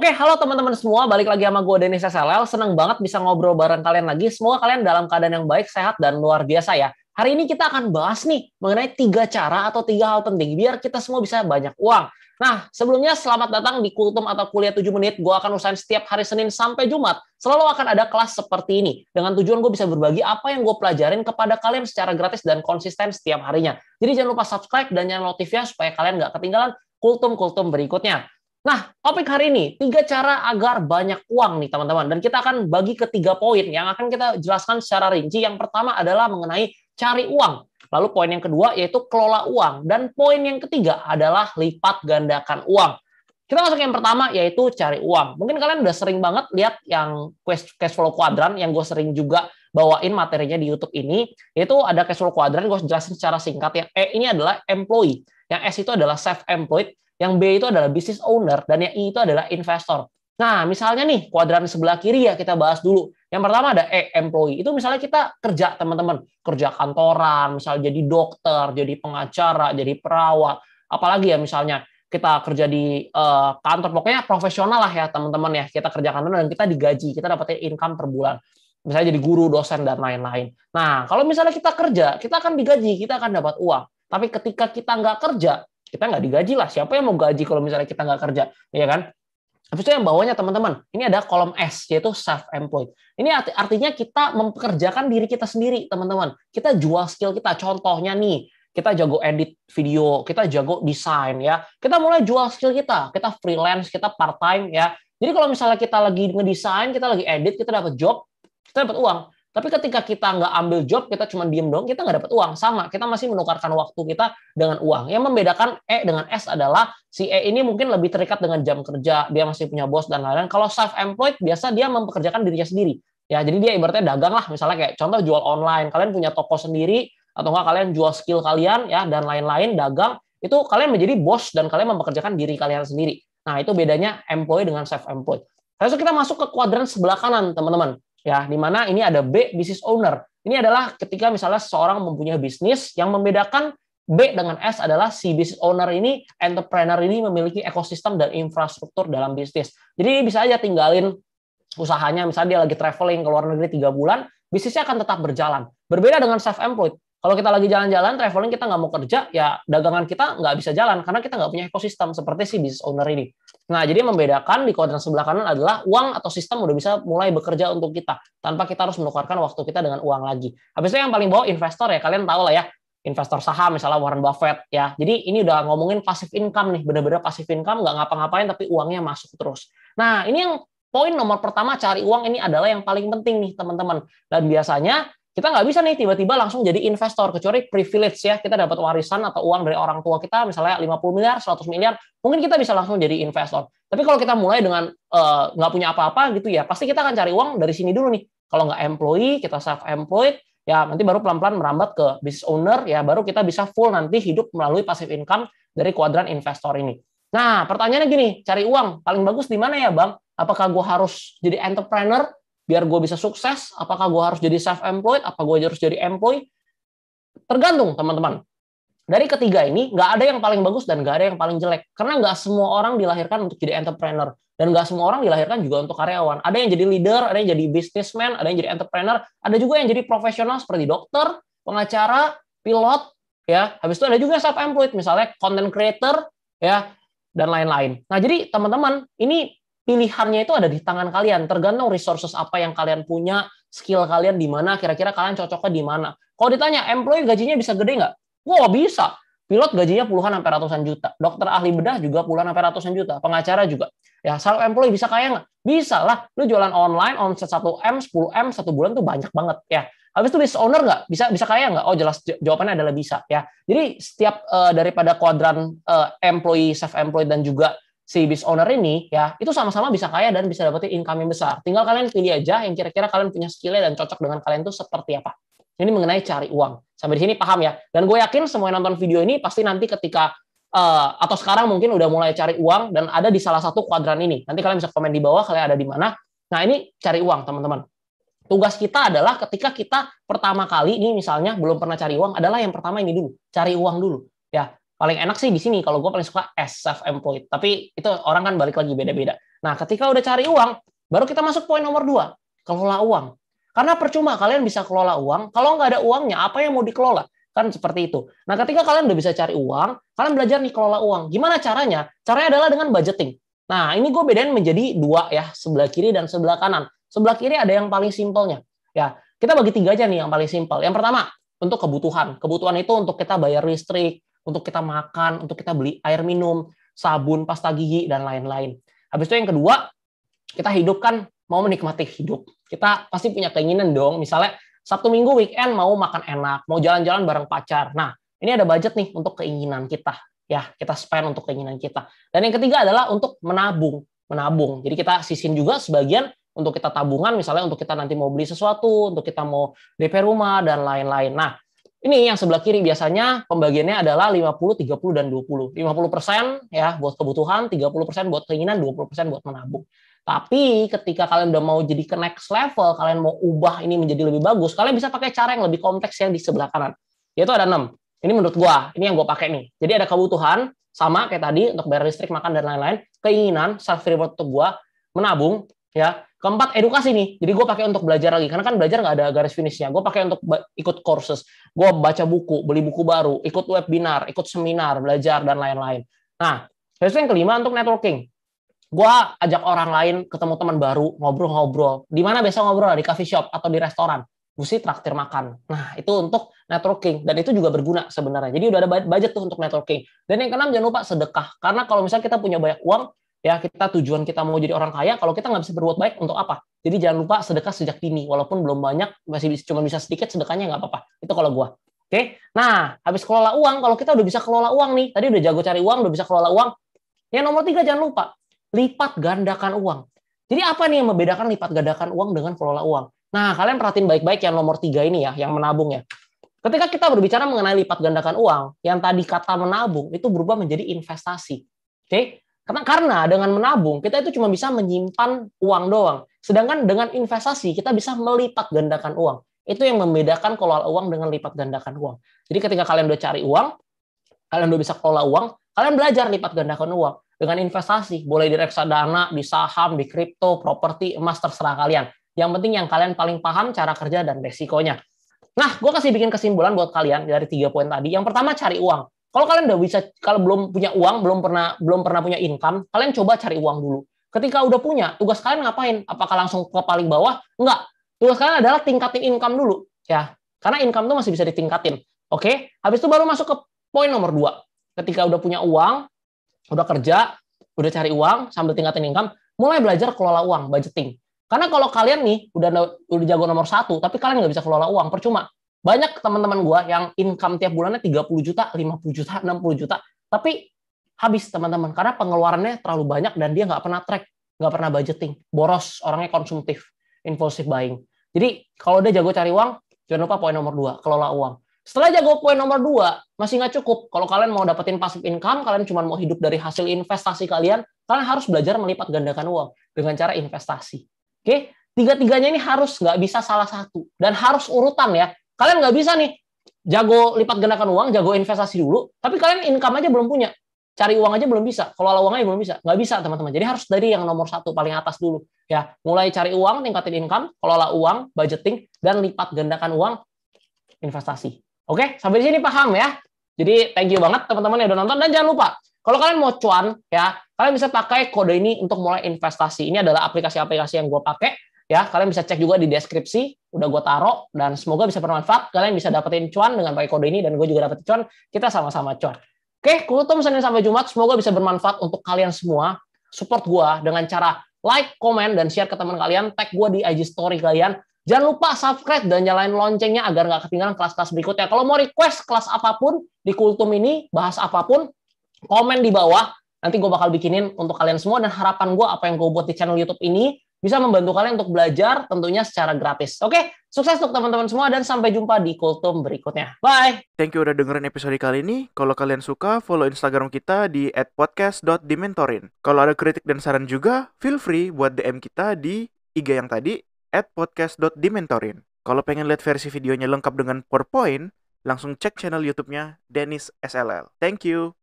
Oke, halo teman-teman semua. Balik lagi sama gue, Denis SLL. Senang banget bisa ngobrol bareng kalian lagi. Semoga kalian dalam keadaan yang baik, sehat, dan luar biasa ya. Hari ini kita akan bahas nih mengenai tiga cara atau tiga hal penting biar kita semua bisa banyak uang. Nah, sebelumnya selamat datang di Kultum atau Kuliah 7 Menit. Gue akan usahain setiap hari Senin sampai Jumat. Selalu akan ada kelas seperti ini. Dengan tujuan gue bisa berbagi apa yang gue pelajarin kepada kalian secara gratis dan konsisten setiap harinya. Jadi jangan lupa subscribe dan nyalain notifnya supaya kalian nggak ketinggalan kultum-kultum berikutnya. Nah, topik hari ini, tiga cara agar banyak uang nih teman-teman. Dan kita akan bagi ke tiga poin yang akan kita jelaskan secara rinci. Yang pertama adalah mengenai cari uang. Lalu poin yang kedua yaitu kelola uang. Dan poin yang ketiga adalah lipat gandakan uang. Kita masuk yang pertama yaitu cari uang. Mungkin kalian udah sering banget lihat yang cash flow quadrant yang gue sering juga bawain materinya di YouTube ini. Yaitu ada cash flow quadrant, gue jelasin secara singkat. Yang E ini adalah employee. Yang S itu adalah self-employed. Yang B itu adalah business owner. Dan yang I itu adalah investor. Nah, misalnya nih, kuadran sebelah kiri ya kita bahas dulu. Yang pertama ada E, employee. Itu misalnya kita kerja, teman-teman. Kerja kantoran, misalnya jadi dokter, jadi pengacara, jadi perawat. Apalagi ya misalnya kita kerja di uh, kantor, pokoknya profesional lah ya teman-teman ya. Kita kerja kantor dan kita digaji, kita dapetin income per bulan. Misalnya jadi guru, dosen, dan lain-lain. Nah, kalau misalnya kita kerja, kita akan digaji, kita akan dapat uang. Tapi ketika kita nggak kerja, kita nggak digaji lah. Siapa yang mau gaji kalau misalnya kita nggak kerja, ya kan? Habis itu yang bawahnya teman-teman, ini ada kolom S yaitu self-employed. Ini artinya kita mempekerjakan diri kita sendiri, teman-teman. Kita jual skill kita. Contohnya nih, kita jago edit video, kita jago desain ya. Kita mulai jual skill kita. Kita freelance, kita part time ya. Jadi kalau misalnya kita lagi ngedesain, kita lagi edit, kita dapat job, kita dapat uang. Tapi ketika kita nggak ambil job, kita cuma diem dong, kita nggak dapat uang. Sama, kita masih menukarkan waktu kita dengan uang. Yang membedakan E dengan S adalah si E ini mungkin lebih terikat dengan jam kerja, dia masih punya bos dan lain-lain. Kalau self-employed, biasa dia mempekerjakan dirinya sendiri. Ya, jadi dia ibaratnya dagang lah, misalnya kayak contoh jual online, kalian punya toko sendiri, atau enggak kalian jual skill kalian, ya dan lain-lain, dagang, itu kalian menjadi bos dan kalian mempekerjakan diri kalian sendiri. Nah, itu bedanya employee dengan self-employed. Lalu kita masuk ke kuadran sebelah kanan, teman-teman ya di mana ini ada B business owner. Ini adalah ketika misalnya seseorang mempunyai bisnis yang membedakan B dengan S adalah si business owner ini, entrepreneur ini memiliki ekosistem dan infrastruktur dalam bisnis. Jadi bisa aja tinggalin usahanya, misalnya dia lagi traveling ke luar negeri tiga bulan, bisnisnya akan tetap berjalan. Berbeda dengan self-employed. Kalau kita lagi jalan-jalan, traveling, kita nggak mau kerja, ya dagangan kita nggak bisa jalan karena kita nggak punya ekosistem seperti si business owner ini. Nah, jadi membedakan di kuadran sebelah kanan adalah uang atau sistem udah bisa mulai bekerja untuk kita tanpa kita harus menukarkan waktu kita dengan uang lagi. Habis itu yang paling bawah investor ya, kalian tahu lah ya, investor saham misalnya Warren Buffett ya. Jadi ini udah ngomongin passive income nih, bener-bener passive income nggak ngapa-ngapain tapi uangnya masuk terus. Nah, ini yang poin nomor pertama cari uang ini adalah yang paling penting nih teman-teman. Dan biasanya kita nggak bisa nih tiba-tiba langsung jadi investor kecuali privilege ya. Kita dapat warisan atau uang dari orang tua kita misalnya 50 miliar 100 miliar mungkin kita bisa langsung jadi investor. Tapi kalau kita mulai dengan uh, nggak punya apa-apa gitu ya pasti kita akan cari uang dari sini dulu nih. Kalau nggak employee kita self employed ya nanti baru pelan-pelan merambat ke business owner ya baru kita bisa full nanti hidup melalui passive income dari kuadran investor ini. Nah pertanyaannya gini cari uang paling bagus di mana ya bang? Apakah gue harus jadi entrepreneur biar gue bisa sukses, apakah gue harus jadi self-employed, apa gue harus jadi employee, tergantung teman-teman. Dari ketiga ini, nggak ada yang paling bagus dan nggak ada yang paling jelek. Karena nggak semua orang dilahirkan untuk jadi entrepreneur. Dan nggak semua orang dilahirkan juga untuk karyawan. Ada yang jadi leader, ada yang jadi businessman, ada yang jadi entrepreneur, ada juga yang jadi profesional seperti dokter, pengacara, pilot, ya. Habis itu ada juga self-employed, misalnya content creator, ya, dan lain-lain. Nah, jadi teman-teman, ini pilihannya itu ada di tangan kalian. Tergantung resources apa yang kalian punya, skill kalian di mana, kira-kira kalian cocoknya di mana. Kalau ditanya, employee gajinya bisa gede nggak? Wah, bisa. Pilot gajinya puluhan sampai ratusan juta. Dokter ahli bedah juga puluhan sampai ratusan juta. Pengacara juga. Ya, self employee bisa kaya nggak? Bisa lah. Lu jualan online, omset 1M, 10M, satu bulan tuh banyak banget. ya. Habis itu business owner nggak? Bisa bisa kaya nggak? Oh jelas jawabannya adalah bisa. ya. Jadi setiap uh, daripada kuadran uh, employee, self employed dan juga si business owner ini ya itu sama-sama bisa kaya dan bisa dapetin income yang besar. Tinggal kalian pilih aja yang kira-kira kalian punya skillnya dan cocok dengan kalian itu seperti apa. Ini mengenai cari uang. Sampai di sini paham ya. Dan gue yakin semua yang nonton video ini pasti nanti ketika uh, atau sekarang mungkin udah mulai cari uang dan ada di salah satu kuadran ini. Nanti kalian bisa komen di bawah kalian ada di mana. Nah ini cari uang teman-teman. Tugas kita adalah ketika kita pertama kali ini misalnya belum pernah cari uang adalah yang pertama ini dulu, cari uang dulu. Paling enak sih di sini kalau gue paling suka as self employed tapi itu orang kan balik lagi beda-beda Nah, ketika udah cari uang, baru kita masuk poin nomor dua, kelola uang. Karena percuma kalian bisa kelola uang, kalau nggak ada uangnya, apa yang mau dikelola? Kan seperti itu. Nah, ketika kalian udah bisa cari uang, kalian belajar nih kelola uang. Gimana caranya? Caranya adalah dengan budgeting. Nah, ini gue bedain menjadi dua ya, sebelah kiri dan sebelah kanan. Sebelah kiri ada yang paling simpelnya. Ya, kita bagi tiga aja nih yang paling simpel. Yang pertama, untuk kebutuhan. Kebutuhan itu untuk kita bayar listrik, untuk kita makan, untuk kita beli air minum, sabun, pasta gigi, dan lain-lain. Habis itu yang kedua, kita hidup kan mau menikmati hidup. Kita pasti punya keinginan dong, misalnya Sabtu Minggu weekend mau makan enak, mau jalan-jalan bareng pacar. Nah, ini ada budget nih untuk keinginan kita. Ya, kita spend untuk keinginan kita. Dan yang ketiga adalah untuk menabung. Menabung. Jadi kita sisin juga sebagian untuk kita tabungan, misalnya untuk kita nanti mau beli sesuatu, untuk kita mau DP rumah, dan lain-lain. Nah, ini yang sebelah kiri biasanya pembagiannya adalah 50, 30, dan 20. 50% ya buat kebutuhan, 30% buat keinginan, 20% buat menabung. Tapi ketika kalian udah mau jadi ke next level, kalian mau ubah ini menjadi lebih bagus, kalian bisa pakai cara yang lebih kompleks yang di sebelah kanan. Yaitu ada 6. Ini menurut gua, ini yang gua pakai nih. Jadi ada kebutuhan sama kayak tadi untuk bayar listrik, makan dan lain-lain, keinginan self reward untuk gua, menabung, ya. Keempat edukasi nih. Jadi gue pakai untuk belajar lagi. Karena kan belajar nggak ada garis finishnya. Gue pakai untuk ikut courses, gue baca buku, beli buku baru, ikut webinar, ikut seminar, belajar dan lain-lain. Nah, terus yang kelima untuk networking. Gue ajak orang lain ketemu teman baru ngobrol-ngobrol. Di mana biasa ngobrol? Di coffee shop atau di restoran. Mesti traktir makan. Nah itu untuk networking. Dan itu juga berguna sebenarnya. Jadi udah ada budget tuh untuk networking. Dan yang keenam jangan lupa sedekah. Karena kalau misalnya kita punya banyak uang ya kita tujuan kita mau jadi orang kaya kalau kita nggak bisa berbuat baik untuk apa jadi jangan lupa sedekah sejak dini walaupun belum banyak masih cuma bisa sedikit sedekahnya nggak apa-apa itu kalau gue Oke, nah habis kelola uang, kalau kita udah bisa kelola uang nih, tadi udah jago cari uang, udah bisa kelola uang. Yang nomor tiga jangan lupa, lipat gandakan uang. Jadi apa nih yang membedakan lipat gandakan uang dengan kelola uang? Nah, kalian perhatiin baik-baik yang nomor tiga ini ya, yang menabung ya. Ketika kita berbicara mengenai lipat gandakan uang, yang tadi kata menabung itu berubah menjadi investasi. Oke? Karena karena dengan menabung kita itu cuma bisa menyimpan uang doang. Sedangkan dengan investasi kita bisa melipat gandakan uang. Itu yang membedakan kelola uang dengan lipat gandakan uang. Jadi ketika kalian udah cari uang, kalian udah bisa kelola uang, kalian belajar lipat gandakan uang dengan investasi, boleh di reksadana, di saham, di kripto, properti, emas terserah kalian. Yang penting yang kalian paling paham cara kerja dan resikonya. Nah, gue kasih bikin kesimpulan buat kalian dari tiga poin tadi. Yang pertama cari uang. Kalau kalian udah bisa, kalau belum punya uang, belum pernah belum pernah punya income, kalian coba cari uang dulu. Ketika udah punya, tugas kalian ngapain? Apakah langsung ke paling bawah? Enggak. Tugas kalian adalah tingkatin income dulu, ya. Karena income tuh masih bisa ditingkatin. Oke, habis itu baru masuk ke poin nomor dua. Ketika udah punya uang, udah kerja, udah cari uang sambil tingkatin income, mulai belajar kelola uang, budgeting. Karena kalau kalian nih udah udah jago nomor satu, tapi kalian nggak bisa kelola uang, percuma. Banyak teman-teman gue yang income tiap bulannya 30 juta, 50 juta, 60 juta, tapi habis teman-teman karena pengeluarannya terlalu banyak dan dia nggak pernah track, nggak pernah budgeting, boros, orangnya konsumtif, impulsif buying. Jadi kalau dia jago cari uang, jangan lupa poin nomor dua, kelola uang. Setelah jago poin nomor dua, masih nggak cukup. Kalau kalian mau dapetin passive income, kalian cuma mau hidup dari hasil investasi kalian, kalian harus belajar melipat gandakan uang dengan cara investasi. Oke, tiga-tiganya ini harus nggak bisa salah satu dan harus urutan ya. Kalian nggak bisa nih jago lipat gandakan uang, jago investasi dulu, tapi kalian income aja belum punya, cari uang aja belum bisa, kelola uangnya belum bisa, nggak bisa teman-teman. Jadi harus dari yang nomor satu paling atas dulu ya. Mulai cari uang, tingkatin income, kelola uang, budgeting, dan lipat gandakan uang, investasi. Oke, sampai di sini paham ya? Jadi thank you banget teman-teman yang udah nonton dan jangan lupa kalau kalian mau cuan ya, kalian bisa pakai kode ini untuk mulai investasi. Ini adalah aplikasi-aplikasi yang gue pakai ya. Kalian bisa cek juga di deskripsi, udah gue taruh dan semoga bisa bermanfaat. Kalian bisa dapetin cuan dengan pakai kode ini dan gue juga dapetin cuan. Kita sama-sama cuan. Oke, kultum Senin sampai Jumat semoga bisa bermanfaat untuk kalian semua. Support gue dengan cara like, comment, dan share ke teman kalian. Tag gue di IG story kalian. Jangan lupa subscribe dan nyalain loncengnya agar nggak ketinggalan kelas-kelas berikutnya. Kalau mau request kelas apa pun di Kultum ini, bahas apa pun, komen di bawah. Nanti gue bakal bikinin untuk kalian semua. Dan harapan gue apa yang gue buat di channel YouTube ini bisa membantu kalian untuk belajar tentunya secara gratis. Oke, sukses untuk teman-teman semua dan sampai jumpa di Kultum berikutnya. Bye! Thank you udah dengerin episode kali ini. Kalau kalian suka, follow Instagram kita di @podcast.dimentorin. Kalau ada kritik dan saran juga, feel free buat DM kita di IG yang tadi podcast.dimentorin. Kalau pengen lihat versi videonya lengkap dengan PowerPoint, langsung cek channel YouTube-nya Dennis SLL. Thank you.